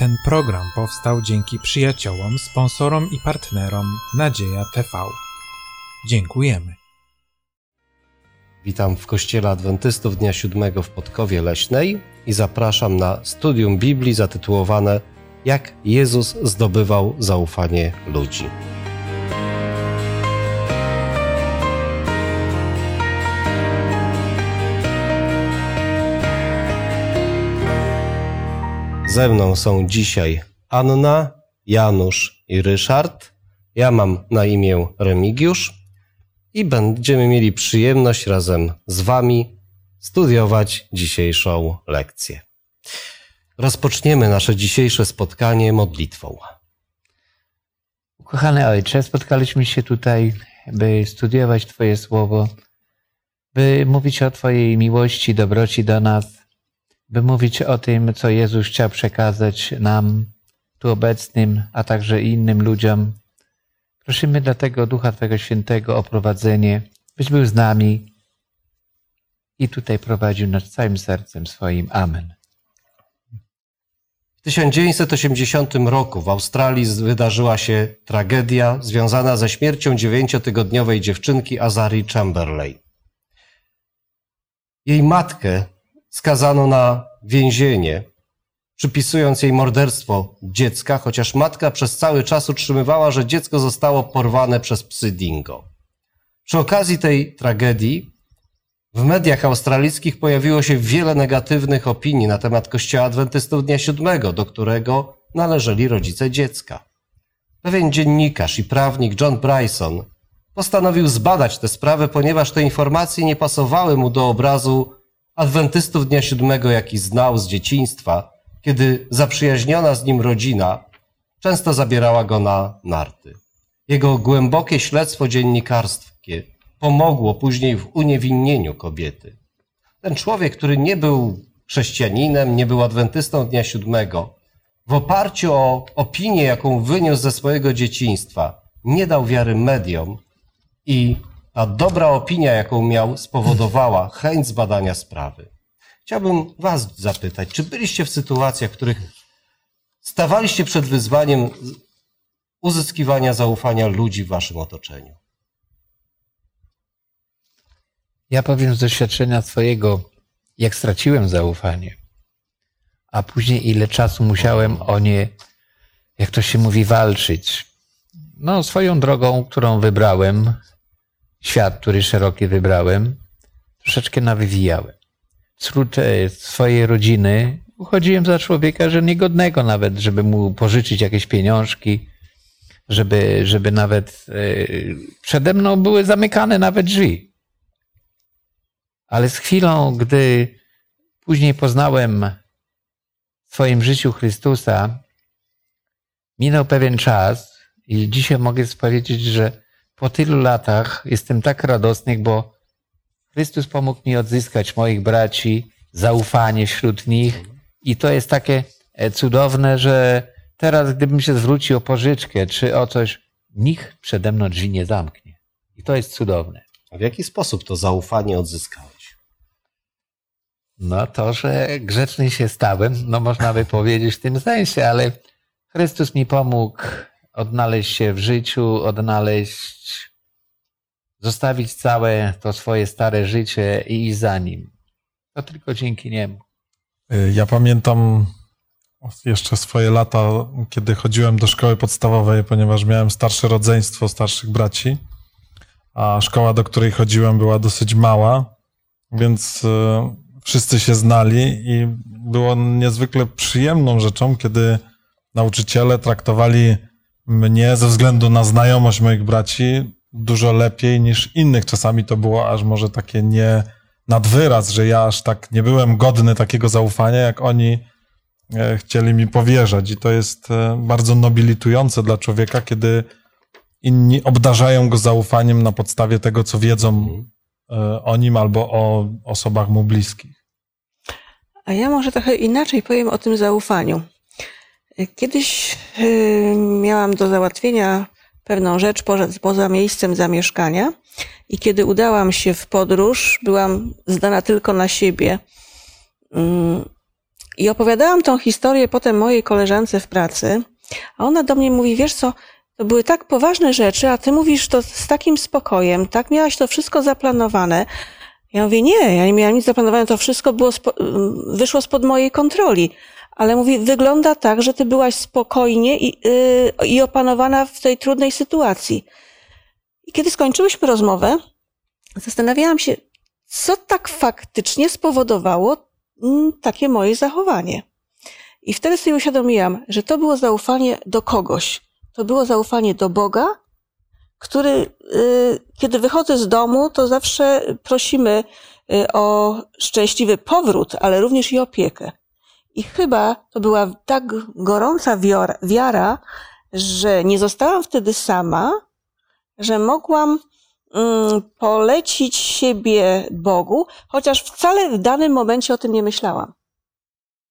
Ten program powstał dzięki przyjaciołom, sponsorom i partnerom Nadzieja TV. Dziękujemy. Witam w Kościele Adwentystów Dnia Siódmego w Podkowie Leśnej i zapraszam na studium Biblii zatytułowane Jak Jezus zdobywał zaufanie ludzi. Ze mną są dzisiaj Anna, Janusz i Ryszard. Ja mam na imię Remigiusz i będziemy mieli przyjemność razem z Wami studiować dzisiejszą lekcję. Rozpoczniemy nasze dzisiejsze spotkanie modlitwą. Kochany Ojcze, spotkaliśmy się tutaj, by studiować Twoje słowo, by mówić o Twojej miłości, dobroci do nas, by mówić o tym, co Jezus chciał przekazać nam, tu obecnym, a także innym ludziom. Prosimy dlatego Ducha Twojego Świętego o prowadzenie, byś był z nami i tutaj prowadził nas całym sercem swoim. Amen. W 1980 roku w Australii wydarzyła się tragedia związana ze śmiercią dziewięciotygodniowej dziewczynki Azari Chamberlain. Jej matkę skazano na więzienie, przypisując jej morderstwo dziecka, chociaż matka przez cały czas utrzymywała, że dziecko zostało porwane przez psy dingo. Przy okazji tej tragedii w mediach australijskich pojawiło się wiele negatywnych opinii na temat Kościoła Adwentystów Dnia Siódmego, do którego należeli rodzice dziecka. Pewien dziennikarz i prawnik John Bryson postanowił zbadać tę sprawę, ponieważ te informacje nie pasowały mu do obrazu Adwentystów Dnia Siódmego, jaki znał z dzieciństwa, kiedy zaprzyjaźniona z nim rodzina często zabierała go na narty. Jego głębokie śledztwo dziennikarskie pomogło później w uniewinnieniu kobiety. Ten człowiek, który nie był chrześcijaninem, nie był adwentystą Dnia Siódmego, w oparciu o opinię, jaką wyniósł ze swojego dzieciństwa, nie dał wiary mediom i ta dobra opinia, jaką miał, spowodowała chęć zbadania sprawy. Chciałbym Was zapytać, czy byliście w sytuacjach, w których stawaliście przed wyzwaniem uzyskiwania zaufania ludzi w Waszym otoczeniu? Ja powiem z doświadczenia swojego, jak straciłem zaufanie, a później ile czasu musiałem o nie, jak to się mówi, walczyć. No, swoją drogą, którą wybrałem, świat, który szeroki wybrałem, troszeczkę nawywijałem. Wśród swojej rodziny uchodziłem za człowieka, że niegodnego nawet, żeby mu pożyczyć jakieś pieniążki, żeby, żeby nawet e, przede mną były zamykane nawet drzwi. Ale z chwilą, gdy później poznałem w swoim życiu Chrystusa, minął pewien czas i dzisiaj mogę powiedzieć, że po tylu latach jestem tak radosny, bo Chrystus pomógł mi odzyskać moich braci, zaufanie wśród nich i to jest takie e, cudowne, że teraz gdybym się zwrócił o pożyczkę czy o coś, nikt przede mną drzwi nie zamknie. I to jest cudowne. A w jaki sposób to zaufanie odzyskałeś? No to, że grzeczny się stałem, no można by powiedzieć w tym sensie, ale Chrystus mi pomógł odnaleźć się w życiu, odnaleźć, zostawić całe to swoje stare życie i iść za nim. To tylko dzięki niemu. Y, Ja pamiętam jeszcze swoje lata, kiedy chodziłem do szkoły podstawowej, ponieważ miałem starsze rodzeństwo, starszych braci, a szkoła, do której chodziłem, była dosyć mała, więc y, wszyscy się znali i było niezwykle przyjemną rzeczą, kiedy nauczyciele traktowali mnie ze względu na znajomość moich braci dużo lepiej niż innych. Czasami to było aż może takie nie nad wyraz, że ja aż tak nie byłem godny takiego zaufania, jak oni e, chcieli mi powierzać. I to jest e, bardzo nobilitujące dla człowieka, kiedy inni obdarzają go zaufaniem na podstawie tego, co wiedzą e, o nim albo o osobach mu bliskich. A ja może trochę inaczej powiem o tym zaufaniu. Kiedyś y, miałam do załatwienia pewną rzecz poza, miejscem zamieszkania i kiedy udałam się w podróż, byłam zdana tylko na siebie. Mm, I opowiadałam tą historię potem mojej koleżance w pracy, a ona do mnie mówi, wiesz co, to były tak poważne rzeczy, a ty mówisz to z takim spokojem, tak miałaś to wszystko zaplanowane. Ja mówię, nie, ja nie miałam nic zaplanowane, to wszystko było spo, wyszło spod mojej kontroli. Ale mówi, wygląda tak, że ty byłaś spokojnie i, yy, i opanowana w tej trudnej sytuacji. I kiedy skończyłyśmy rozmowę, zastanawiałam się, co tak faktycznie spowodowało mm, takie moje zachowanie. I wtedy sobie uświadomiłam, że to było zaufanie do kogoś. To było zaufanie do Boga, który, y, kiedy wychodzę z domu, to zawsze prosimy y, o szczęśliwy powrót, ale również i opiekę. I chyba to była tak gorąca wiara, że nie zostałam wtedy sama, że mogłam mm, polecić siebie Bogu, chociaż wcale w danym momencie o tym nie myślałam.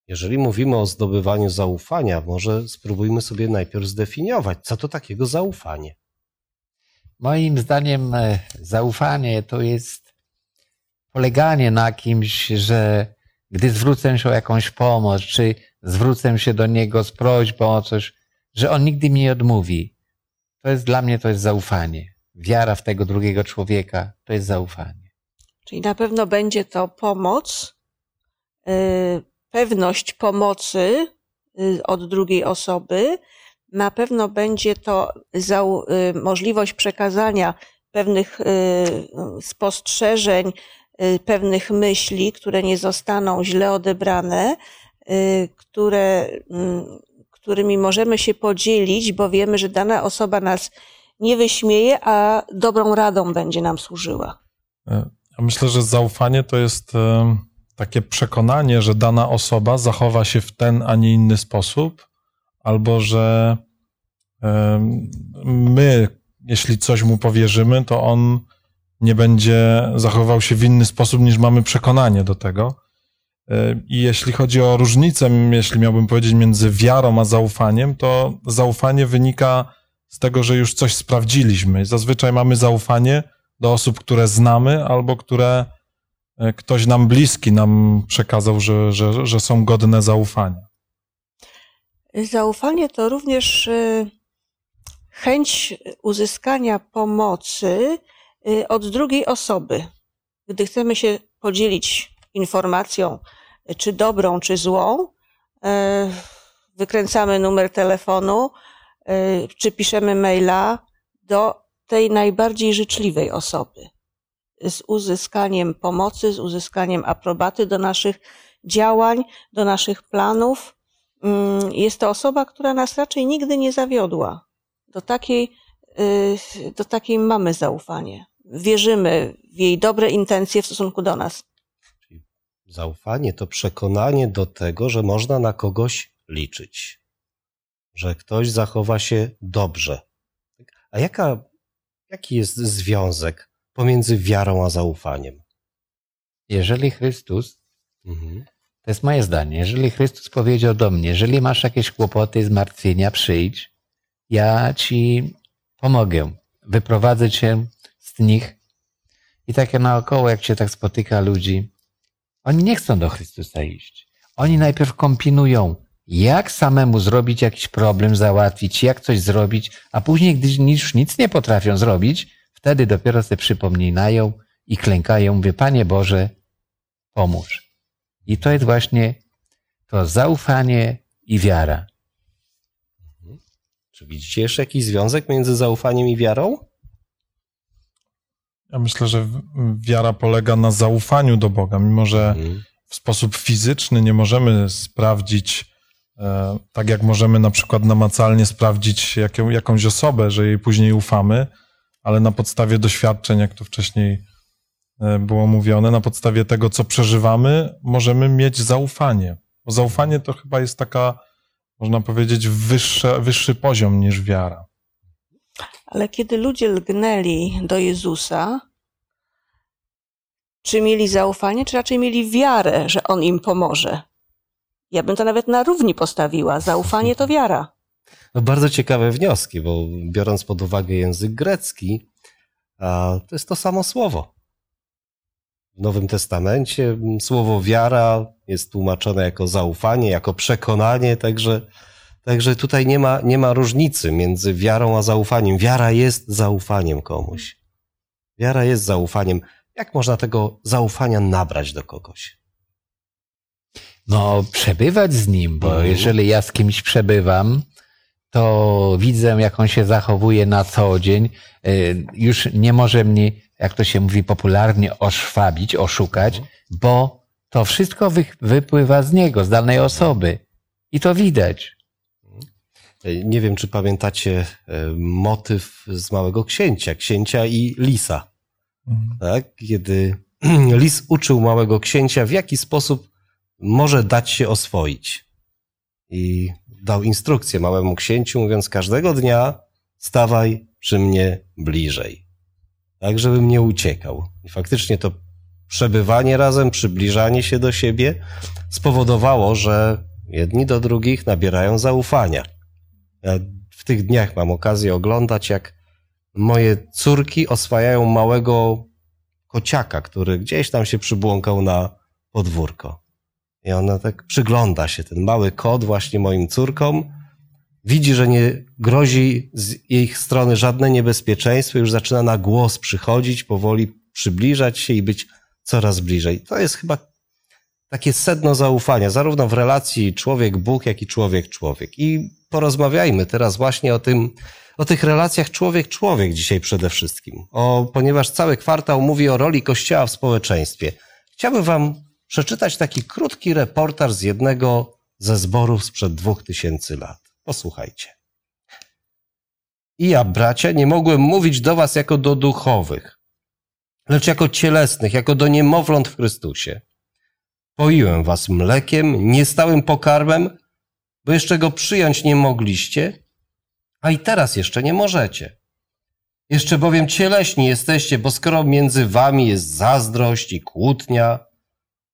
Jeżeli mówimy o zdobywaniu zaufania, może spróbujmy sobie najpierw zdefiniować, co to takiego zaufanie. Moim zdaniem e, zaufanie to jest poleganie na kimś, że gdy zwrócę się o jakąś pomoc, czy zwrócę się do niego z prośbą o coś, że on nigdy mi nie odmówi. To jest dla mnie to jest zaufanie. Wiara w tego drugiego człowieka to jest zaufanie. Czyli na pewno będzie to pomoc, yy, pewność pomocy yy, od drugiej osoby, na pewno będzie to yy, możliwość przekazania pewnych spostrzeżeń, pewnych myśli, które nie zostaną źle odebrane, które mm, którymi możemy się podzielić, bo wiemy, że dana osoba nas nie wyśmieje, a dobrą radą będzie nam służyła. E, ja myślę, że zaufanie to jest e, takie przekonanie, że dana osoba zachowa się w ten, a nie inny sposób, albo że e, my, jeśli coś mu powierzymy, to on nie będzie zachował się w inny sposób, niż mamy przekonanie do tego. I jeśli chodzi o różnicę, jeśli miałbym powiedzieć między wiarą a zaufaniem, to zaufanie wynika z tego, że już coś sprawdziliśmy. Zazwyczaj mamy zaufanie do osób, które znamy albo które e, ktoś nam bliski nam przekazał, że, że, że są godne zaufania. Zaufanie to również e, chęć uzyskania pomocy od drugiej osoby. Gdy chcemy się podzielić informacją, czy dobrą, czy złą. E, wykręcamy numer telefonu, czy piszemy maila do tej najbardziej życzliwej osoby. Z uzyskaniem pomocy, z uzyskaniem aprobaty do naszych działań, do naszych planów. Mm, jest to osoba, która nas raczej nigdy nie zawiodła. Do takiej, do takiej mamy zaufanie. Wierzymy w jej dobre intencje w stosunku do nas. Zaufanie to przekonanie do tego, że można na kogoś liczyć, że ktoś zachowa się dobrze. A jaka, jaki jest związek pomiędzy wiarą a zaufaniem? Jeżeli Chrystus, mhm. to jest moje zdanie, jeżeli Chrystus powiedział do mnie, jeżeli masz jakieś kłopoty, zmartwienia, przyjdź, ja ci pomogę, wyprowadzę cię z nich. I takie naokoło, jak się tak spotyka ludzi, oni nie chcą do Chrystusa iść. Oni najpierw kombinują, jak samemu zrobić jakiś problem, załatwić, jak coś zrobić, a później, gdy już nic nie potrafią zrobić, wtedy dopiero sobie przypominają i klękają, mówię, Panie Boże, pomóż. I to jest właśnie to zaufanie i wiara. Czy widzicie jeszcze jakiś związek między zaufaniem i wiarą? Ja myślę, że wiara polega na zaufaniu do Boga, mimo że mhm. w sposób fizyczny nie możemy sprawdzić, e, tak jak możemy na przykład namacalnie sprawdzić jaką, jakąś osobę, że jej później ufamy, ale na podstawie doświadczeń, jak to wcześniej e, było mówione, na podstawie tego, co przeżywamy, możemy mieć zaufanie. Bo zaufanie to chyba jest taka, można powiedzieć, wyższe, wyższy poziom niż wiara. Ale kiedy ludzie lgnęli do Jezusa, czy mieli zaufanie, czy raczej mieli wiarę, że On im pomoże? Ja bym to nawet na równi postawiła. Zaufanie to wiara. No bardzo ciekawe wnioski, bo biorąc pod uwagę język grecki, to jest to samo słowo. Nowym Testamencie słowo wiara jest tłumaczone jako zaufanie, jako przekonanie, także, także tutaj nie ma, nie ma różnicy między wiarą a zaufaniem. Wiara jest zaufaniem komuś. Wiara jest zaufaniem. Jak można tego zaufania nabrać do kogoś? No, przebywać z nim, bo Mhm. jeżeli ja z kimś przebywam, to widzę, jak on się zachowuje na co dzień. Y, Już nie może mnie, jak to się mówi popularnie, oszwabić, oszukać, bo to wszystko wy, wypływa z niego, z danej osoby. I to widać. Nie wiem, czy pamiętacie e, motyw z Małego Księcia, Księcia i Lisa. Tak? Kiedy Lis uczył Małego Księcia, w jaki sposób może dać się oswoić. I dał instrukcję Małemu Księciu, mówiąc, każdego dnia stawaj przy mnie bliżej. Tak, żebym nie uciekał. I faktycznie to przebywanie razem, przybliżanie się do siebie spowodowało, że jedni do drugich nabierają zaufania. Ja w tych dniach mam okazję oglądać, jak moje córki oswajają małego kociaka, który gdzieś tam się przybłąkał na podwórko. I ona tak przygląda się, ten mały kot właśnie moim córkom, widzi, że nie grozi z ich strony żadne niebezpieczeństwo, już zaczyna na głos przychodzić, powoli przybliżać się i być coraz bliżej. To jest chyba takie sedno zaufania, zarówno w relacji człowiek-Bóg, jak i człowiek-człowiek. I porozmawiajmy teraz właśnie o tym, o tych relacjach człowiek-człowiek dzisiaj przede wszystkim. O, ponieważ cały kwartał mówi o roli Kościoła w społeczeństwie. Chciałbym wam przeczytać taki krótki reportaż z jednego ze zborów sprzed dwóch tysięcy lat. Posłuchajcie. I ja, bracia, nie mogłem mówić do was jako do duchowych, lecz jako cielesnych, jako do niemowląt w Chrystusie. Poiłem was mlekiem, niestałym pokarmem, bo jeszcze go przyjąć nie mogliście, a i teraz jeszcze nie możecie. Jeszcze bowiem cieleśni jesteście, bo skoro między wami jest zazdrość i kłótnia,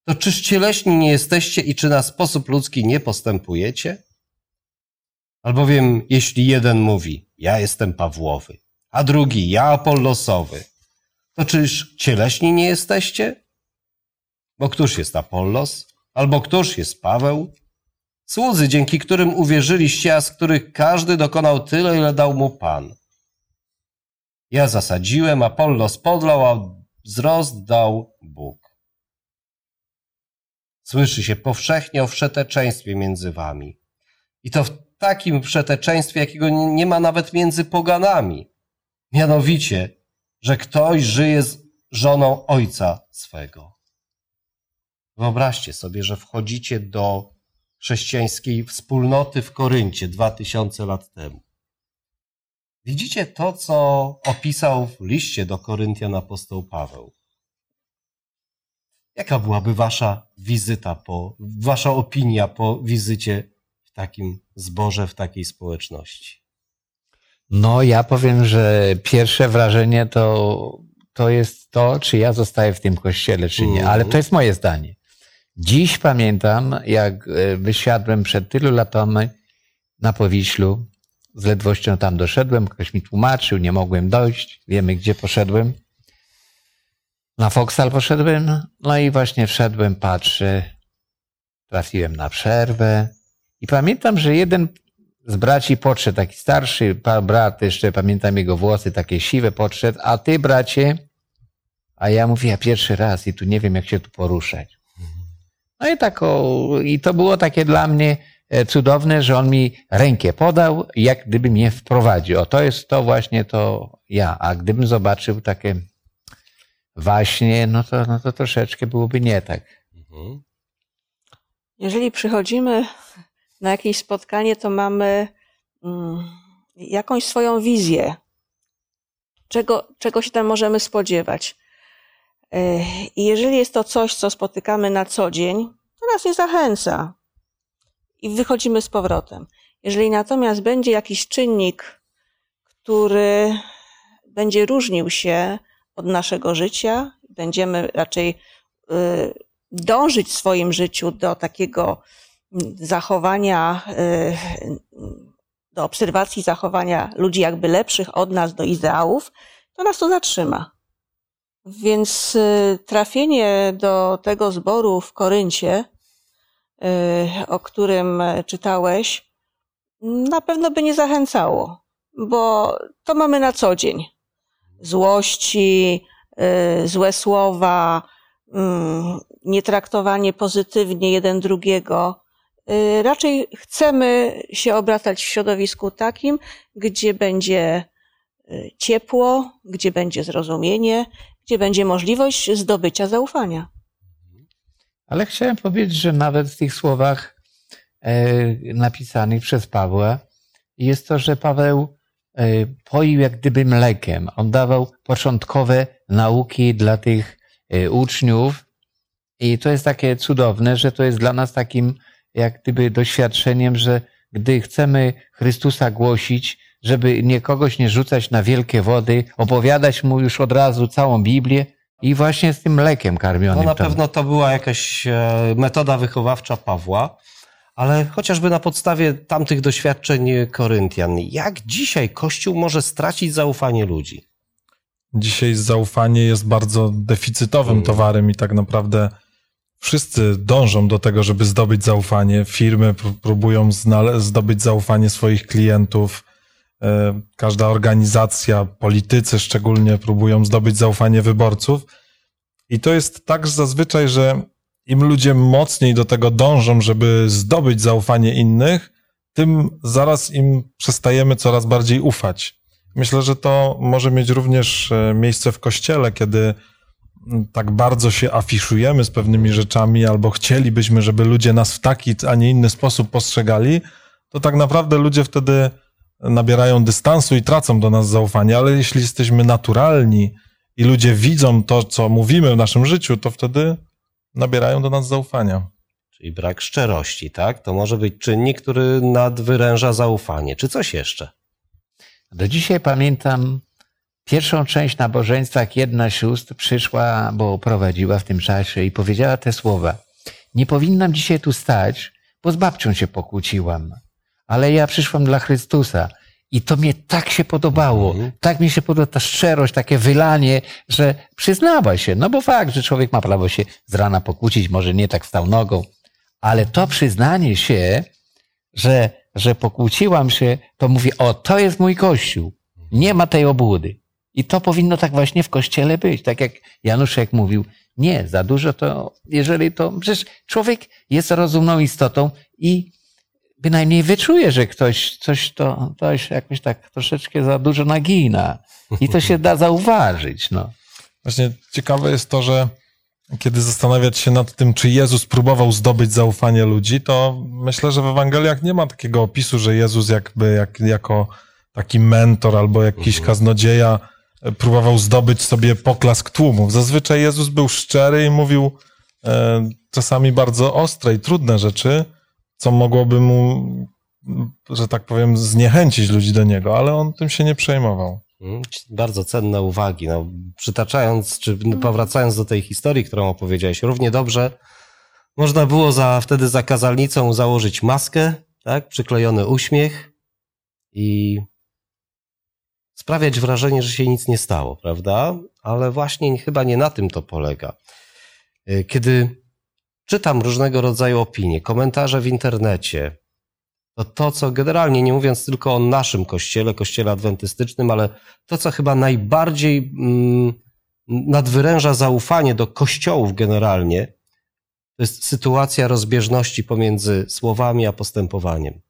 to czyż cieleśni nie jesteście i czy na sposób ludzki nie postępujecie? Albowiem jeśli jeden mówi, ja jestem Pawłowy, a drugi, ja Apollosowy, to czyż cieleśni nie jesteście? Bo któż jest Apollos? Albo któż jest Paweł? Słudzy, dzięki którym uwierzyliście, a z których każdy dokonał tyle, ile dał mu Pan. Ja zasadziłem, Apollos podlał, a wzrost dał Bóg. Słyszy się powszechnie o wszeteczeństwie między wami. I to w takim wszeteczeństwie, jakiego nie ma nawet między poganami. Mianowicie, że ktoś żyje z żoną ojca swego. Wyobraźcie sobie, że wchodzicie do chrześcijańskiej wspólnoty w Koryncie dwa tysiące lat temu. Widzicie to, co opisał w liście do Koryntian apostoł Paweł. Jaka byłaby wasza wizyta, po, wasza opinia po wizycie takim zborze, w takiej społeczności? No, ja powiem, że pierwsze wrażenie to, to jest to, czy ja zostaję w tym kościele, czy nie. Mhm. Ale to jest moje zdanie. Dziś pamiętam, jak e, wysiadłem przed tylu latami na Powiślu. Z ledwością tam doszedłem, ktoś mi tłumaczył, nie mogłem dojść. Wiemy, gdzie poszedłem. Na Foksal poszedłem, no i właśnie wszedłem, patrzę, trafiłem na przerwę i pamiętam, że jeden z braci podszedł, taki starszy brat, jeszcze pamiętam jego włosy, takie siwe, podszedł, a ty bracie, a ja mówię, ja pierwszy raz i tu nie wiem, jak się tu poruszać. No i tak, o, i to było takie dla mnie e, cudowne, że on mi rękę podał, jak gdyby mnie wprowadził. O, to jest to właśnie to ja. A gdybym zobaczył takie właśnie, no to, no to troszeczkę byłoby nie tak. Jeżeli przychodzimy na jakieś spotkanie, to mamy mm, jakąś swoją wizję, czego, czego się tam możemy spodziewać. I jeżeli jest to coś, co spotykamy na co dzień, to nas nie zachęca i wychodzimy z powrotem. Jeżeli natomiast będzie jakiś czynnik, który będzie różnił się od naszego życia, będziemy raczej y, dążyć w swoim życiu do takiego zachowania, y, do obserwacji zachowania ludzi jakby lepszych od nas do ideałów, to nas to zatrzyma. Więc y, trafienie do tego zboru w Koryncie, y, o którym czytałeś, na pewno by nie zachęcało, bo to mamy na co dzień. Złości, złe słowa, mm, nietraktowanie pozytywnie jeden drugiego. Y, Raczej chcemy się obracać w środowisku takim, gdzie będzie y, ciepło, gdzie będzie zrozumienie, gdzie będzie możliwość zdobycia zaufania. Ale chciałem powiedzieć, że nawet w tych słowach e, napisanych przez Pawła jest to, że Paweł e, poił jak gdyby mlekiem. On dawał początkowe nauki dla tych e, uczniów i to jest takie cudowne, że to jest dla nas takim jak gdyby doświadczeniem, że gdy chcemy Chrystusa głosić, żeby nie kogoś nie rzucać na wielkie wody, opowiadać mu już od razu całą Biblię i właśnie z tym mlekiem karmionym. No na to- pewno to była jakaś e, metoda wychowawcza Pawła, ale chociażby na podstawie tamtych doświadczeń Koryntian, jak dzisiaj Kościół może stracić zaufanie ludzi? Dzisiaj zaufanie jest bardzo deficytowym Mm. towarem i tak naprawdę wszyscy dążą do tego, żeby zdobyć zaufanie. Firmy pró- próbują zdobyć zaufanie swoich klientów. E, Każda organizacja, politycy szczególnie próbują zdobyć zaufanie wyborców. I to jest tak zazwyczaj, że im ludzie mocniej do tego dążą, żeby zdobyć zaufanie innych, tym zaraz im przestajemy coraz bardziej ufać. Myślę, że to może mieć również e, miejsce w kościele, kiedy tak bardzo się afiszujemy z pewnymi rzeczami, albo chcielibyśmy, żeby ludzie nas w taki, a nie inny sposób postrzegali, to tak naprawdę ludzie wtedy nabierają dystansu i tracą do nas zaufanie. Ale jeśli jesteśmy naturalni i ludzie widzą to, co mówimy w naszym życiu, to wtedy nabierają do nas zaufania. Czyli brak szczerości, tak? To może być czynnik, który nadwyręża zaufanie. Czy coś jeszcze? Do dzisiaj pamiętam pierwszą część nabożeństwa, jak jedna sióstr przyszła, bo prowadziła w tym czasie i powiedziała te słowa. Nie powinnam dzisiaj tu stać, bo z babcią się pokłóciłam, ale ja przyszłam dla Chrystusa. I to mnie tak się podobało, Mhm. tak mi się podoba ta szczerość, takie wylanie, że przyznała się. No bo fakt, że człowiek ma prawo się z rana pokłócić, może nie tak wstał nogą, ale to przyznanie się, że, że pokłóciłam się, to mówię, o, to jest mój kościół. Nie ma tej obłudy. I to powinno tak właśnie w kościele być. Tak jak Januszek mówił, nie, za dużo to, jeżeli to, przecież człowiek jest rozumną istotą i bynajmniej wyczuje, że ktoś coś to, ktoś jakoś tak troszeczkę za dużo nagina. I to się da zauważyć, no. Właśnie ciekawe jest to, że kiedy zastanawiać się nad tym, czy Jezus próbował zdobyć zaufanie ludzi, to myślę, że w Ewangeliach nie ma takiego opisu, że Jezus jakby jak, jako taki mentor albo jakiś kaznodzieja e, próbował zdobyć sobie poklask tłumów. Zazwyczaj Jezus był szczery i mówił e, czasami bardzo ostre i trudne rzeczy, co mogłoby mu, że tak powiem, zniechęcić ludzi do niego, ale on tym się nie przejmował. Mm, Bardzo cenne uwagi. No, przytaczając, czy powracając do tej historii, którą opowiedziałeś, równie dobrze można było za, wtedy za kazalnicą założyć maskę, tak, przyklejony uśmiech i sprawiać wrażenie, że się nic nie stało, prawda? Ale właśnie chyba nie na tym to polega. Y, Kiedy czytam różnego rodzaju opinie, komentarze w internecie, to to, co generalnie, nie mówiąc tylko o naszym kościele, kościele adwentystycznym, ale to, co chyba najbardziej mm, nadwyręża zaufanie do kościołów generalnie, to jest sytuacja rozbieżności pomiędzy słowami a postępowaniem.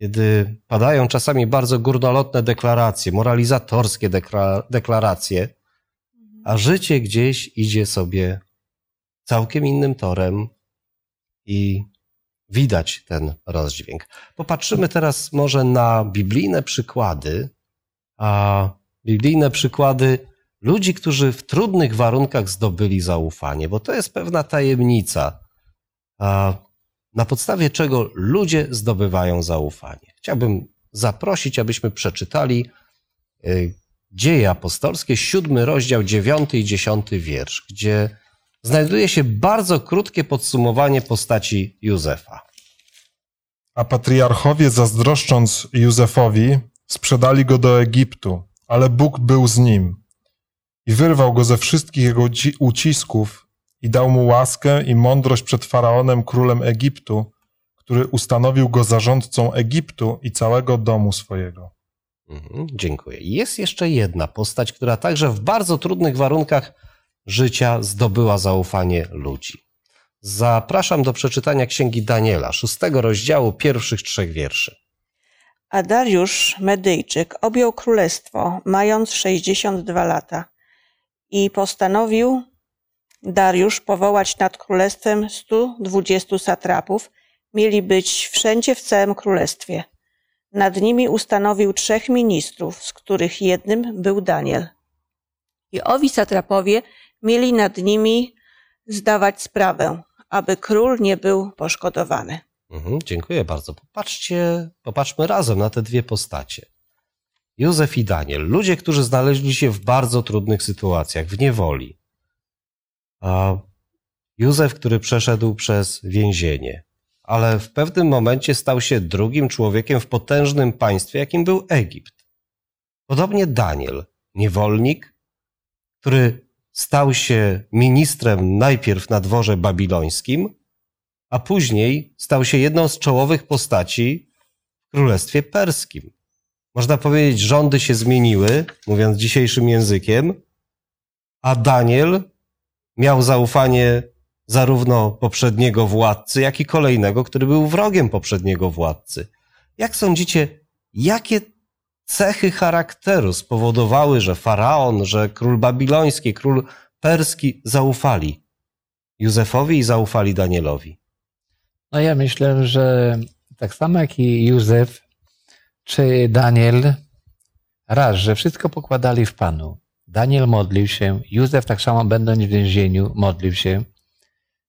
Kiedy padają czasami bardzo górnolotne deklaracje, moralizatorskie dekla- deklaracje, a życie gdzieś idzie sobie całkiem innym torem i widać ten rozdźwięk. Popatrzymy teraz może na biblijne przykłady, a biblijne przykłady ludzi, którzy w trudnych warunkach zdobyli zaufanie, bo to jest pewna tajemnica, a na podstawie czego ludzie zdobywają zaufanie. Chciałbym zaprosić, abyśmy przeczytali y, Dzieje apostolskie, siódmy rozdział, dziewiąty i dziesiąty wiersz, gdzie znajduje się bardzo krótkie podsumowanie postaci Józefa. A patriarchowie, zazdroszcząc Józefowi, sprzedali go do Egiptu, ale Bóg był z nim i wyrwał go ze wszystkich jego uci- ucisków i dał mu łaskę i mądrość przed faraonem, królem Egiptu, który ustanowił go zarządcą Egiptu i całego domu swojego. Mhm, dziękuję. Jest jeszcze jedna postać, która także w bardzo trudnych warunkach życia zdobyła zaufanie ludzi. Zapraszam do przeczytania księgi Daniela, szóstego rozdziału, pierwszych trzech wierszy. A Dariusz Medyjczyk objął królestwo, mając 62 lata. I postanowił Dariusz powołać nad królestwem 120 satrapów. Mieli być wszędzie w całym królestwie. Nad nimi ustanowił trzech ministrów, z których jednym był Daniel. I owi satrapowie mieli nad nimi zdawać sprawę, aby król nie był poszkodowany. Mhm, dziękuję bardzo. Popatrzcie, popatrzmy razem na te dwie postacie. Józef i Daniel, ludzie, którzy znaleźli się w bardzo trudnych sytuacjach, w niewoli. A Józef, który przeszedł przez więzienie, ale w pewnym momencie stał się drugim człowiekiem w potężnym państwie, jakim był Egipt. Podobnie Daniel, niewolnik, który stał się ministrem najpierw na dworze babilońskim, a później stał się jedną z czołowych postaci w Królestwie Perskim. Można powiedzieć, rządy się zmieniły, mówiąc dzisiejszym językiem, a Daniel miał zaufanie zarówno poprzedniego władcy, jak i kolejnego, który był wrogiem poprzedniego władcy. Jak sądzicie, jakie cechy charakteru spowodowały, że faraon, że król babiloński, król perski zaufali Józefowi i zaufali Danielowi? No ja myślę, że tak samo jak i Józef czy Daniel, raz, że wszystko pokładali w Panu. Daniel modlił się, Józef tak samo będąc w więzieniu modlił się.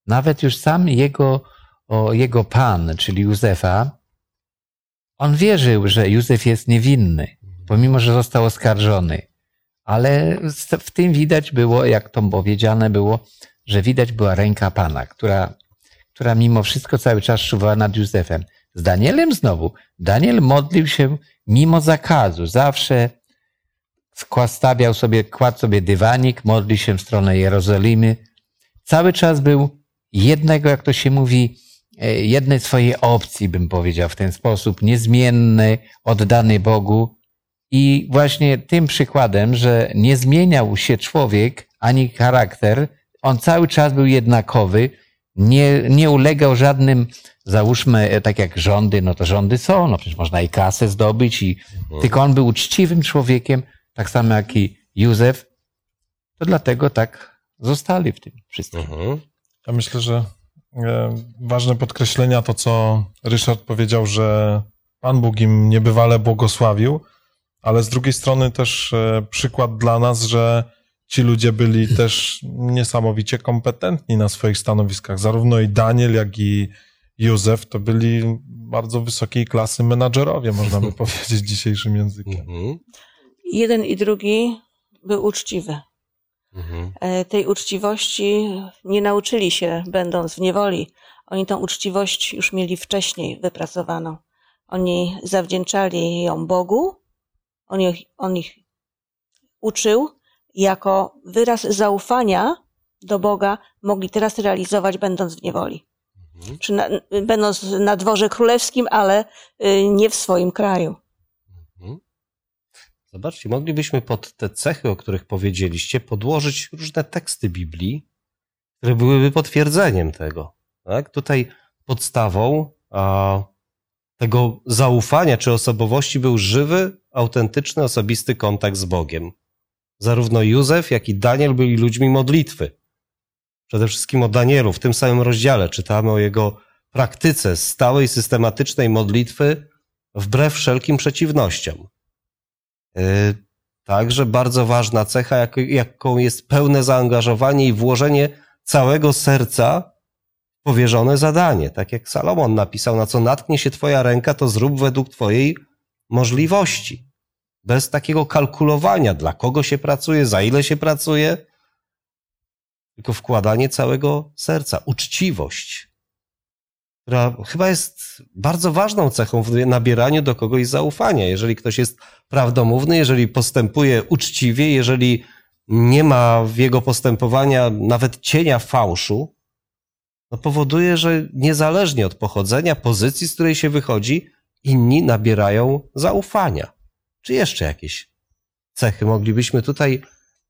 Nawet już sam jego, o, jego pan, czyli Józefa, on wierzył, że Józef jest niewinny, pomimo, że został oskarżony. Ale w tym widać było, jak to powiedziane było, że widać była ręka Pana, która, która mimo wszystko cały czas czuwała nad Józefem. Z Danielem znowu. Daniel modlił się mimo zakazu. Zawsze stawiał sobie, kładł sobie dywanik, modlił się w stronę Jerozolimy. Cały czas był jednego, jak to się mówi, e, jednej swojej opcji, bym powiedział w ten sposób, niezmienny, oddany Bogu. I właśnie tym przykładem, że nie zmieniał się człowiek ani charakter, on cały czas był jednakowy, nie, nie ulegał żadnym, załóżmy, e, tak jak rządy, no to rządy są, no przecież można i kasę zdobyć, i, tylko on był uczciwym człowiekiem, tak samo jak i Józef, to dlatego tak zostali w tym wszystkim. Mhm. Ja myślę, że e, ważne podkreślenia to, co Ryszard powiedział, że Pan Bóg im niebywale błogosławił, ale z drugiej strony też e, przykład dla nas, że ci ludzie byli też niesamowicie kompetentni na swoich stanowiskach. Zarówno i Daniel, jak i Józef to byli bardzo wysokiej klasy menadżerowie, można by powiedzieć dzisiejszym językiem. Jeden i drugi był uczciwy. Mhm. E, Tej uczciwości nie nauczyli się, będąc w niewoli. Oni tą uczciwość już mieli wcześniej wypracowaną. Oni zawdzięczali ją Bogu, on ich, on ich uczył jako wyraz zaufania do Boga, mogli teraz realizować, będąc w niewoli. Mhm. Czy na, będąc na dworze królewskim, ale y, nie w swoim kraju. Mhm. Zobaczcie, moglibyśmy pod te cechy, o których powiedzieliście, podłożyć różne teksty Biblii, które byłyby potwierdzeniem tego. Tak? Tutaj podstawą a, tego zaufania czy osobowości był żywy, autentyczny, osobisty kontakt z Bogiem. Zarówno Józef, jak i Daniel byli ludźmi modlitwy. Przede wszystkim o Danielu. W tym samym rozdziale czytamy o jego praktyce stałej, systematycznej modlitwy wbrew wszelkim przeciwnościom. Yy, Także bardzo ważna cecha, jak- jaką jest pełne zaangażowanie i włożenie całego serca w powierzone zadanie. Tak jak Salomon napisał, na co natknie się Twoja ręka, to zrób według Twojej możliwości. Bez takiego kalkulowania, dla kogo się pracuje, za ile się pracuje, tylko wkładanie całego serca, uczciwość, która chyba jest bardzo ważną cechą w nabieraniu do kogoś zaufania. Jeżeli ktoś jest prawdomówny, jeżeli postępuje uczciwie, jeżeli nie ma w jego postępowania nawet cienia fałszu, no powoduje, że niezależnie od pochodzenia, pozycji, z której się wychodzi, inni nabierają zaufania. Czy jeszcze jakieś cechy moglibyśmy tutaj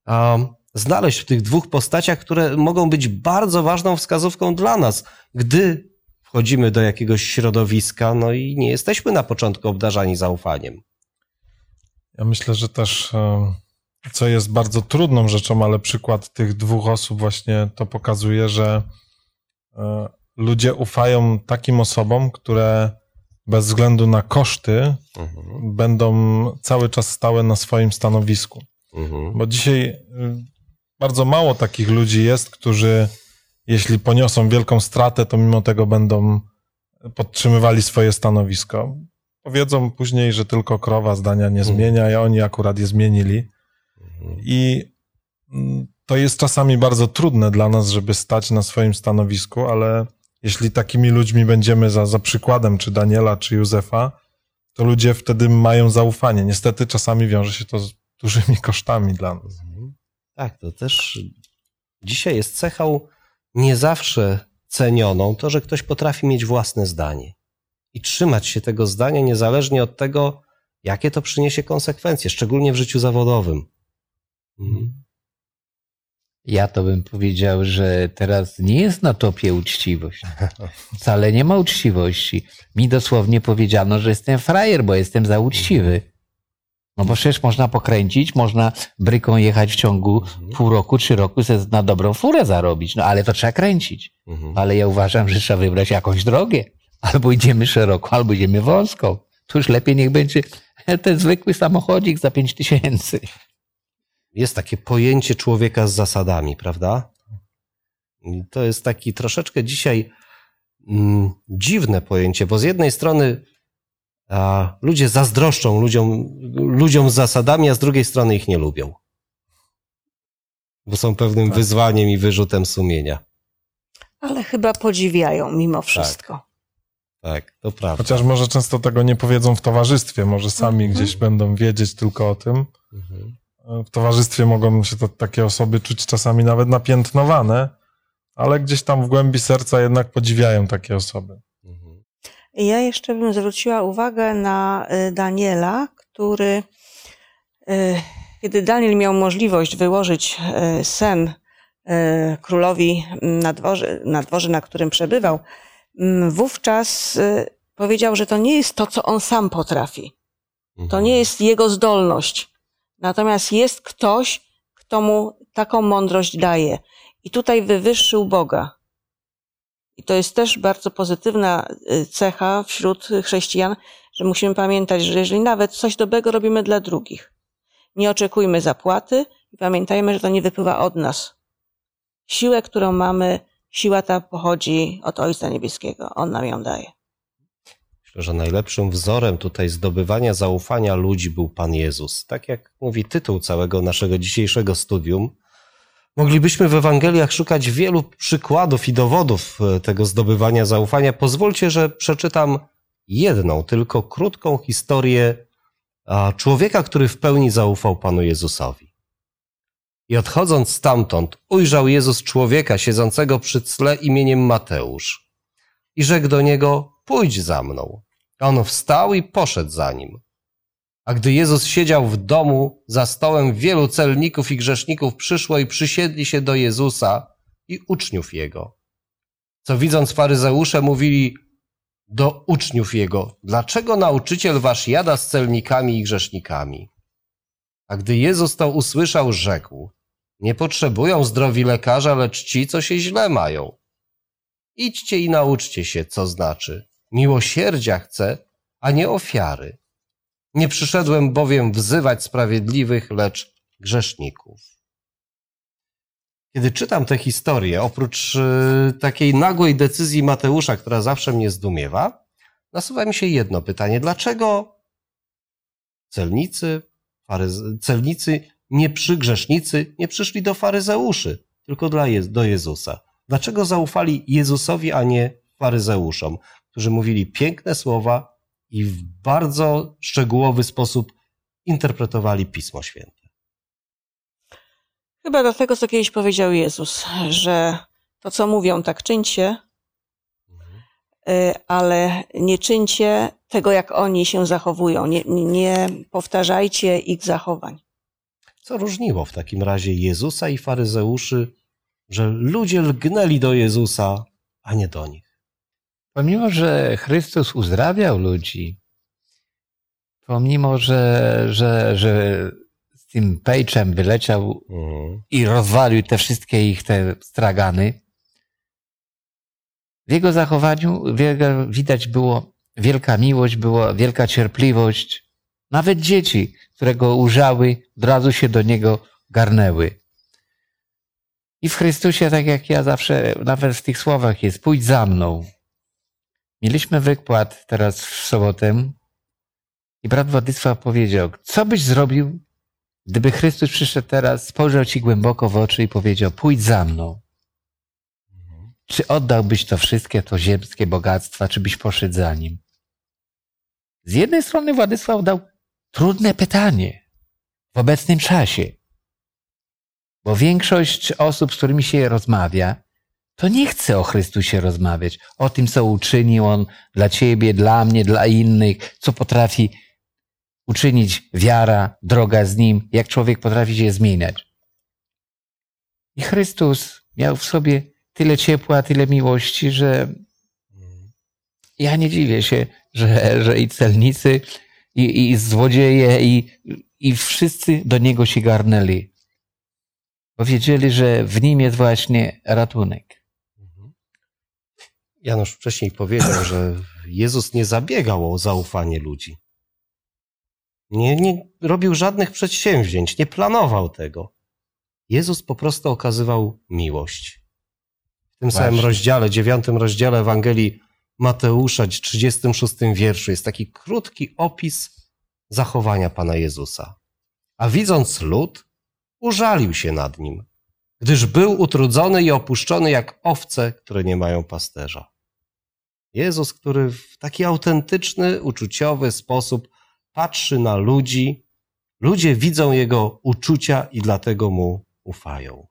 um, znaleźć w tych dwóch postaciach, które mogą być bardzo ważną wskazówką dla nas, gdy wchodzimy do jakiegoś środowiska, no i nie jesteśmy na początku obdarzani zaufaniem. Ja myślę, że też, e, co jest bardzo trudną rzeczą, ale przykład tych dwóch osób właśnie to pokazuje, że e, ludzie ufają takim osobom, które bez względu na koszty Mhm. będą cały czas stałe na swoim stanowisku. Mhm. Bo dzisiaj y, bardzo mało takich ludzi jest, którzy jeśli poniosą wielką stratę, to mimo tego będą podtrzymywali swoje stanowisko. Powiedzą później, że tylko krowa zdania nie zmienia, i oni akurat je zmienili. I mm, to jest czasami bardzo trudne dla nas, żeby stać na swoim stanowisku, ale jeśli takimi ludźmi będziemy za, za przykładem, czy Daniela, czy Józefa, to ludzie wtedy mają zaufanie. Niestety czasami wiąże się to z dużymi kosztami dla nas. Tak, to też dzisiaj jest cechą nie zawsze cenioną to, że ktoś potrafi mieć własne zdanie i trzymać się tego zdania niezależnie od tego, jakie to przyniesie konsekwencje, szczególnie w życiu zawodowym. Mhm. Ja to bym powiedział, że teraz nie jest na topie uczciwość. Wcale nie ma uczciwości. Mi dosłownie powiedziano, że jestem frajer, bo jestem za uczciwy. No bo przecież można pokręcić, można bryką jechać w ciągu pół roku, trzy roku, na dobrą furę zarobić. No ale to trzeba kręcić. Mhm. Ale ja uważam, że trzeba wybrać jakąś drogę. Albo idziemy szeroko, albo idziemy wąską. To już lepiej niech będzie ten zwykły samochodzik za pięć tysięcy. Jest takie pojęcie człowieka z zasadami, prawda? I to jest taki troszeczkę dzisiaj mm, dziwne pojęcie, bo z jednej strony a, ludzie zazdroszczą ludziom, ludziom z zasadami, a z drugiej strony ich nie lubią. Bo są pewnym wyzwaniem i wyrzutem sumienia. Ale chyba podziwiają mimo wszystko. Tak, to prawda. Chociaż może często tego nie powiedzą w towarzystwie, może sami Mhm. gdzieś będą wiedzieć tylko o tym. Mhm. W towarzystwie mogą się to, takie osoby czuć czasami nawet napiętnowane, ale gdzieś tam w głębi serca jednak podziwiają takie osoby. Mhm. Ja jeszcze bym zwróciła uwagę na y, Daniela, który, y, kiedy Daniel miał możliwość wyłożyć y, sen królowi na dworze, na dworze, na którym przebywał, mm, wówczas powiedział, że to nie jest to, co on sam potrafi. To nie jest jego zdolność. Natomiast jest ktoś, kto mu taką mądrość daje. I tutaj wywyższył Boga. I to jest też bardzo pozytywna y, cecha wśród chrześcijan, że musimy pamiętać, że jeżeli nawet coś dobrego robimy dla drugich, nie oczekujmy zapłaty i pamiętajmy, że to nie wypływa od nas. Siłę, którą mamy, siła ta pochodzi od Ojca Niebieskiego. On nam ją daje. Myślę, że najlepszym wzorem tutaj zdobywania zaufania ludzi był Pan Jezus. Tak jak mówi tytuł całego naszego dzisiejszego studium, moglibyśmy w Ewangeliach szukać wielu przykładów i dowodów e, tego zdobywania zaufania. Pozwólcie, że przeczytam jedną, tylko krótką historię człowieka, który w pełni zaufał Panu Jezusowi. I odchodząc stamtąd, ujrzał Jezus człowieka siedzącego przy tle imieniem Mateusz i rzekł do niego: Pójdź za mną. A On wstał i poszedł za nim. A gdy Jezus siedział w domu, za stołem wielu celników i grzeszników przyszło i przysiedli się do Jezusa i uczniów Jego. Co widząc faryzeusze, mówili do uczniów Jego, dlaczego nauczyciel wasz jada z celnikami i grzesznikami? A gdy Jezus to usłyszał, rzekł, nie potrzebują zdrowi lekarza, lecz ci, co się źle mają. Idźcie i nauczcie się, co znaczy. Miłosierdzia chcę, a nie ofiary. Nie przyszedłem bowiem wzywać sprawiedliwych, lecz grzeszników. Kiedy czytam tę historię, oprócz y, takiej nagłej decyzji Mateusza, która zawsze mnie zdumiewa, nasuwa mi się jedno pytanie. Dlaczego celnicy, faryze, celnicy nie nie przyszli do faryzeuszy, tylko dla do Jezusa? Dlaczego zaufali Jezusowi, a nie faryzeuszom, którzy mówili piękne słowa i w bardzo szczegółowy sposób interpretowali Pismo Święte? Chyba do tego, co kiedyś powiedział Jezus, że to, co mówią, tak czyńcie, y, ale nie czyńcie tego, jak oni się zachowują. Nie, nie powtarzajcie ich zachowań. Co różniło w takim razie Jezusa i faryzeuszy, że ludzie lgnęli do Jezusa, a nie do nich? Pomimo, że Chrystus uzdrawiał ludzi, pomimo, że, że, że z tym pejczem wyleciał Mhm. i rozwalił te wszystkie ich te stragany, w jego zachowaniu widać było wielka miłość, była wielka cierpliwość. Nawet dzieci, które go ujrzały, od razu się do niego garnęły. I w Chrystusie, tak jak ja zawsze, nawet w tych słowach jest, pójdź za mną. Mieliśmy wykład teraz w sobotę i brat Władysław powiedział, co byś zrobił, gdyby Chrystus przyszedł teraz, spojrzał ci głęboko w oczy i powiedział, pójdź za mną. Czy oddałbyś to wszystkie, to ziemskie bogactwa, czy byś poszedł za nim? Z jednej strony Władysław dał trudne pytanie w obecnym czasie, bo większość osób, z którymi się rozmawia, to nie chce o Chrystusie rozmawiać, o tym, co uczynił On dla ciebie, dla mnie, dla innych, co potrafi uczynić wiara, droga z Nim, jak człowiek potrafi się zmieniać. I Chrystus miał w sobie tyle ciepła, tyle miłości, że ja nie dziwię się, że, że i celnicy, i, i złodzieje, i, i wszyscy do Niego się garnęli. Bo wiedzieli, że w Nim jest właśnie ratunek. Janusz wcześniej powiedział, że Jezus nie zabiegał o zaufanie ludzi. Nie, nie robił żadnych przedsięwzięć, nie planował tego. Jezus po prostu okazywał miłość. W tym samym Właśnie. rozdziale, dziewiątym rozdziale Ewangelii Mateusza, 36 wierszu, jest taki krótki opis zachowania Pana Jezusa. A widząc lud, użalił się nad nim, gdyż był utrudzony i opuszczony jak owce, które nie mają pasterza. Jezus, który w taki autentyczny, uczuciowy sposób patrzy na ludzi, ludzie widzą jego uczucia i dlatego mu ufają.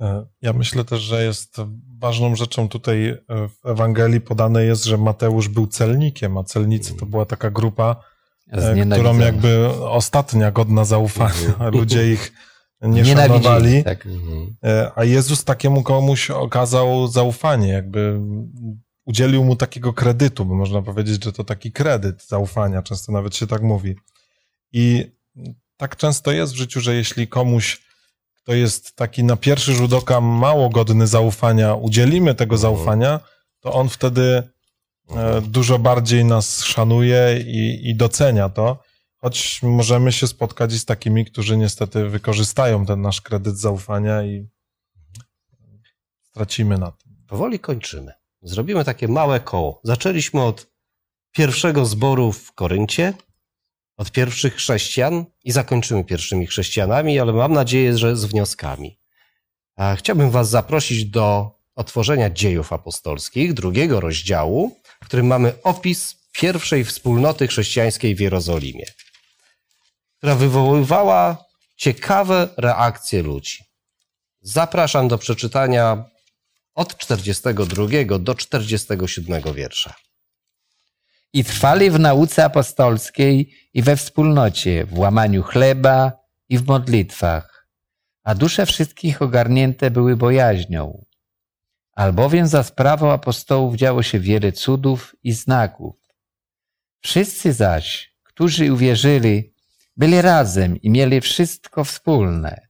E, Ja myślę też, że jest ważną rzeczą tutaj e, w Ewangelii podane jest, że Mateusz był celnikiem, a celnicy to była taka grupa, e, którą jakby ostatnia godna zaufania. Ludzie ich nie Nienawidzili, szanowali, Tak. e, a Jezus takiemu komuś okazał zaufanie, jakby udzielił mu takiego kredytu, bo można powiedzieć, że to taki kredyt zaufania, często nawet się tak mówi. I tak często jest w życiu, że jeśli komuś, kto jest taki na pierwszy rzut oka mało godny zaufania, udzielimy tego zaufania, to on wtedy e, dużo bardziej nas szanuje i, i docenia to, choć możemy się spotkać z takimi, którzy niestety wykorzystają ten nasz kredyt zaufania i stracimy na tym. Powoli kończymy. Zrobimy takie małe koło. Zaczęliśmy od pierwszego zboru w Koryncie, od pierwszych chrześcijan i zakończymy pierwszymi chrześcijanami, ale mam nadzieję, że z wnioskami. Chciałbym Was zaprosić do otworzenia dziejów apostolskich, drugiego rozdziału, w którym mamy opis pierwszej wspólnoty chrześcijańskiej w Jerozolimie, która wywoływała ciekawe reakcje ludzi. Zapraszam do przeczytania od 42 do 47 wiersza. I trwali w nauce apostolskiej i we wspólnocie, w łamaniu chleba i w modlitwach, a dusze wszystkich ogarnięte były bojaźnią. Albowiem za sprawą apostołów działo się wiele cudów i znaków. Wszyscy zaś, którzy uwierzyli, byli razem i mieli wszystko wspólne.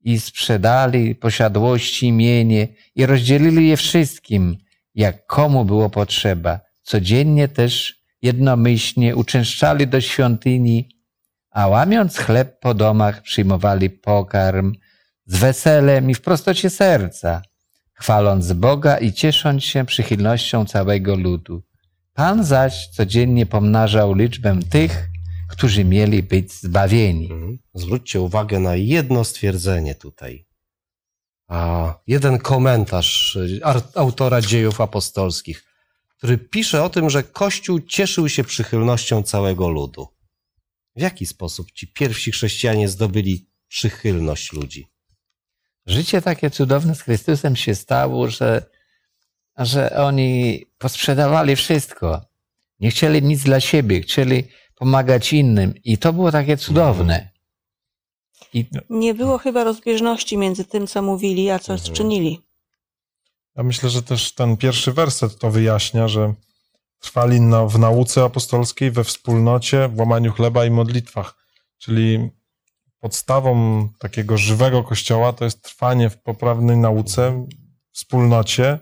I sprzedali posiadłości i mienie i rozdzielili je wszystkim, jak komu było potrzeba. Codziennie też jednomyślnie uczęszczali do świątyni, a łamiąc chleb po domach przyjmowali pokarm z weselem i w prostocie serca, chwaląc Boga i ciesząc się przychylnością całego ludu. Pan zaś codziennie pomnażał liczbę tych, którzy mieli być zbawieni. Zwróćcie uwagę na jedno stwierdzenie tutaj. A jeden komentarz y, autora dziejów apostolskich, który pisze o tym, że Kościół cieszył się przychylnością całego ludu. W jaki sposób ci pierwsi chrześcijanie zdobyli przychylność ludzi. Życie takie cudowne z Chrystusem się stało, że, że oni posprzedawali wszystko. Nie chcieli nic dla siebie, chcieli pomagać innym. I to było takie cudowne. I Nie było chyba rozbieżności między tym, co mówili, a co Mhm. czynili. Ja myślę, że też ten pierwszy werset to wyjaśnia, że trwali na, w nauce apostolskiej, we wspólnocie, w łamaniu chleba i modlitwach. Czyli podstawą takiego żywego kościoła to jest trwanie w poprawnej nauce, wspólnocie,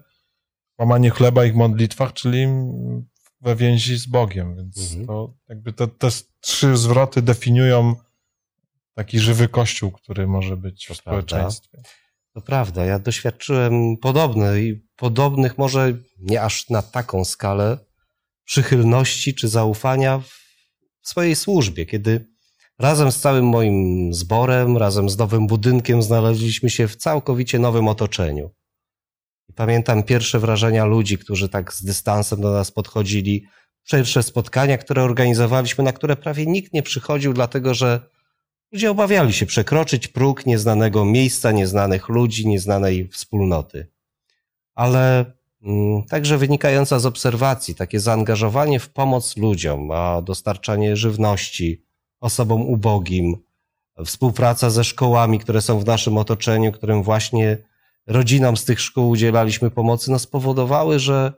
łamanie chleba i w modlitwach, czyli we więzi z Bogiem. Więc Mhm. to jakby te, te trzy zwroty definiują taki żywy kościół, który może być w To prawda. społeczeństwie. To prawda, ja doświadczyłem podobne i podobnych, może nie aż na taką skalę, przychylności czy zaufania w swojej służbie, kiedy razem z całym moim zborem, razem z nowym budynkiem znaleźliśmy się w całkowicie nowym otoczeniu. Pamiętam pierwsze wrażenia ludzi, którzy tak z dystansem do nas podchodzili, pierwsze spotkania, które organizowaliśmy, na które prawie nikt nie przychodził, dlatego że Ludzie obawiali się przekroczyć próg nieznanego miejsca, nieznanych ludzi, nieznanej wspólnoty. Ale mm, także wynikająca z obserwacji, takie zaangażowanie w pomoc ludziom, a dostarczanie żywności osobom ubogim, współpraca ze szkołami, które są w naszym otoczeniu, którym właśnie rodzinom z tych szkół udzielaliśmy pomocy, no spowodowały, że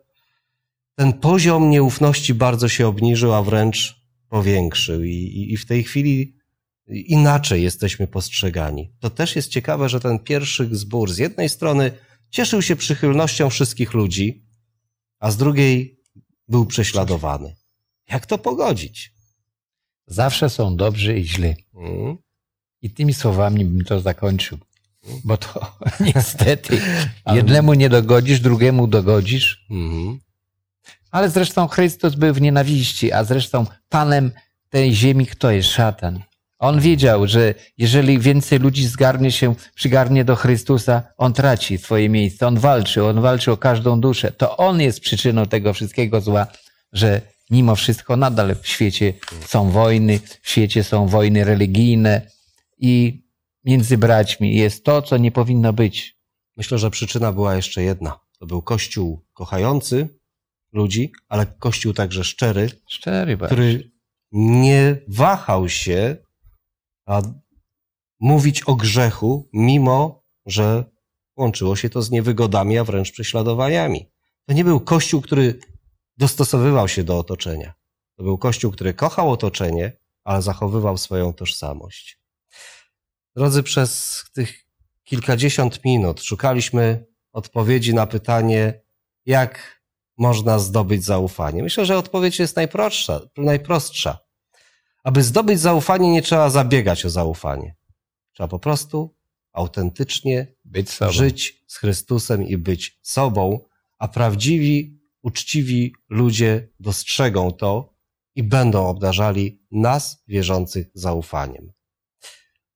ten poziom nieufności bardzo się obniżył, a wręcz powiększył. I, i, i w tej chwili inaczej jesteśmy postrzegani. To też jest ciekawe, że ten pierwszy zbór z jednej strony cieszył się przychylnością wszystkich ludzi, a z drugiej był prześladowany. Jak to pogodzić? zawsze są dobrzy i źli. Mm, I tymi słowami bym to zakończył. Bo to niestety jednemu nie dogodzisz, drugiemu dogodzisz. mhm. Ale zresztą Chrystus był w nienawiści, a zresztą Panem tej ziemi kto jest szatan? On wiedział, że jeżeli więcej ludzi zgarnie się, przygarnie do Chrystusa, on traci swoje miejsce. On walczy, on walczy o każdą duszę. To on jest przyczyną tego wszystkiego zła, że mimo wszystko nadal w świecie są wojny, w świecie są wojny religijne i między braćmi jest to, co nie powinno być. Myślę, że przyczyna była jeszcze jedna. To był kościół kochający ludzi, ale kościół także szczery, Szczery bardzo. który nie wahał się a mówić o grzechu, mimo że łączyło się to z niewygodami, a wręcz prześladowaniami. To nie był kościół, który dostosowywał się do otoczenia. To był kościół, który kochał otoczenie, ale zachowywał swoją tożsamość. Drodzy, przez tych kilkadziesiąt minut szukaliśmy odpowiedzi na pytanie, jak można zdobyć zaufanie. Myślę, że odpowiedź jest najprostsza. najprostsza. Aby zdobyć zaufanie, nie trzeba zabiegać o zaufanie. Trzeba po prostu autentycznie żyć z Chrystusem i być sobą, a prawdziwi, uczciwi ludzie dostrzegą to i będą obdarzali nas, wierzących, zaufaniem.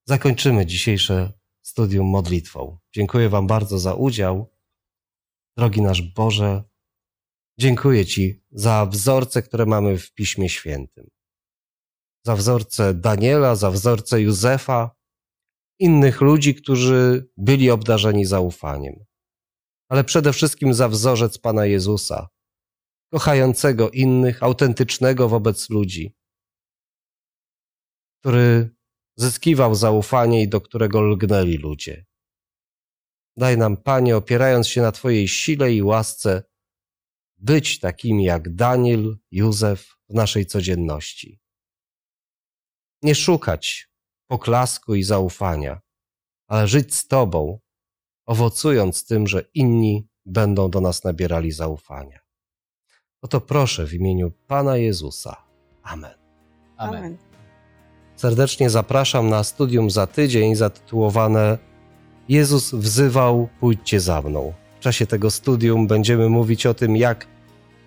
Zakończymy dzisiejsze studium modlitwą. Dziękuję Wam bardzo za udział. Drogi nasz Boże, dziękuję Ci za wzorce, które mamy w Piśmie Świętym. Za wzorce Daniela, za wzorce Józefa, innych ludzi, którzy byli obdarzeni zaufaniem. Ale przede wszystkim za wzorzec Pana Jezusa, kochającego innych, autentycznego wobec ludzi, który zyskiwał zaufanie i do którego lgnęli ludzie. Daj nam, Panie, opierając się na Twojej sile i łasce, być takimi jak Daniel, Józef w naszej codzienności. Nie szukać poklasku i zaufania, ale żyć z Tobą, owocując tym, że inni będą do nas nabierali zaufania. Oto proszę w imieniu Pana Jezusa. Amen. Amen. Serdecznie zapraszam na studium za tydzień zatytułowane Jezus wzywał, pójdźcie za mną. W czasie tego studium będziemy mówić o tym, jak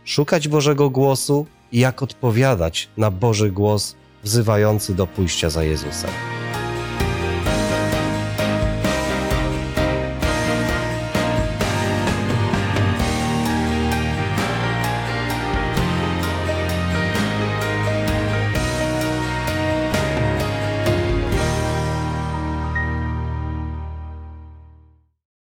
szukać Bożego głosu i jak odpowiadać na Boży głos wzywający do pójścia za Jezusem.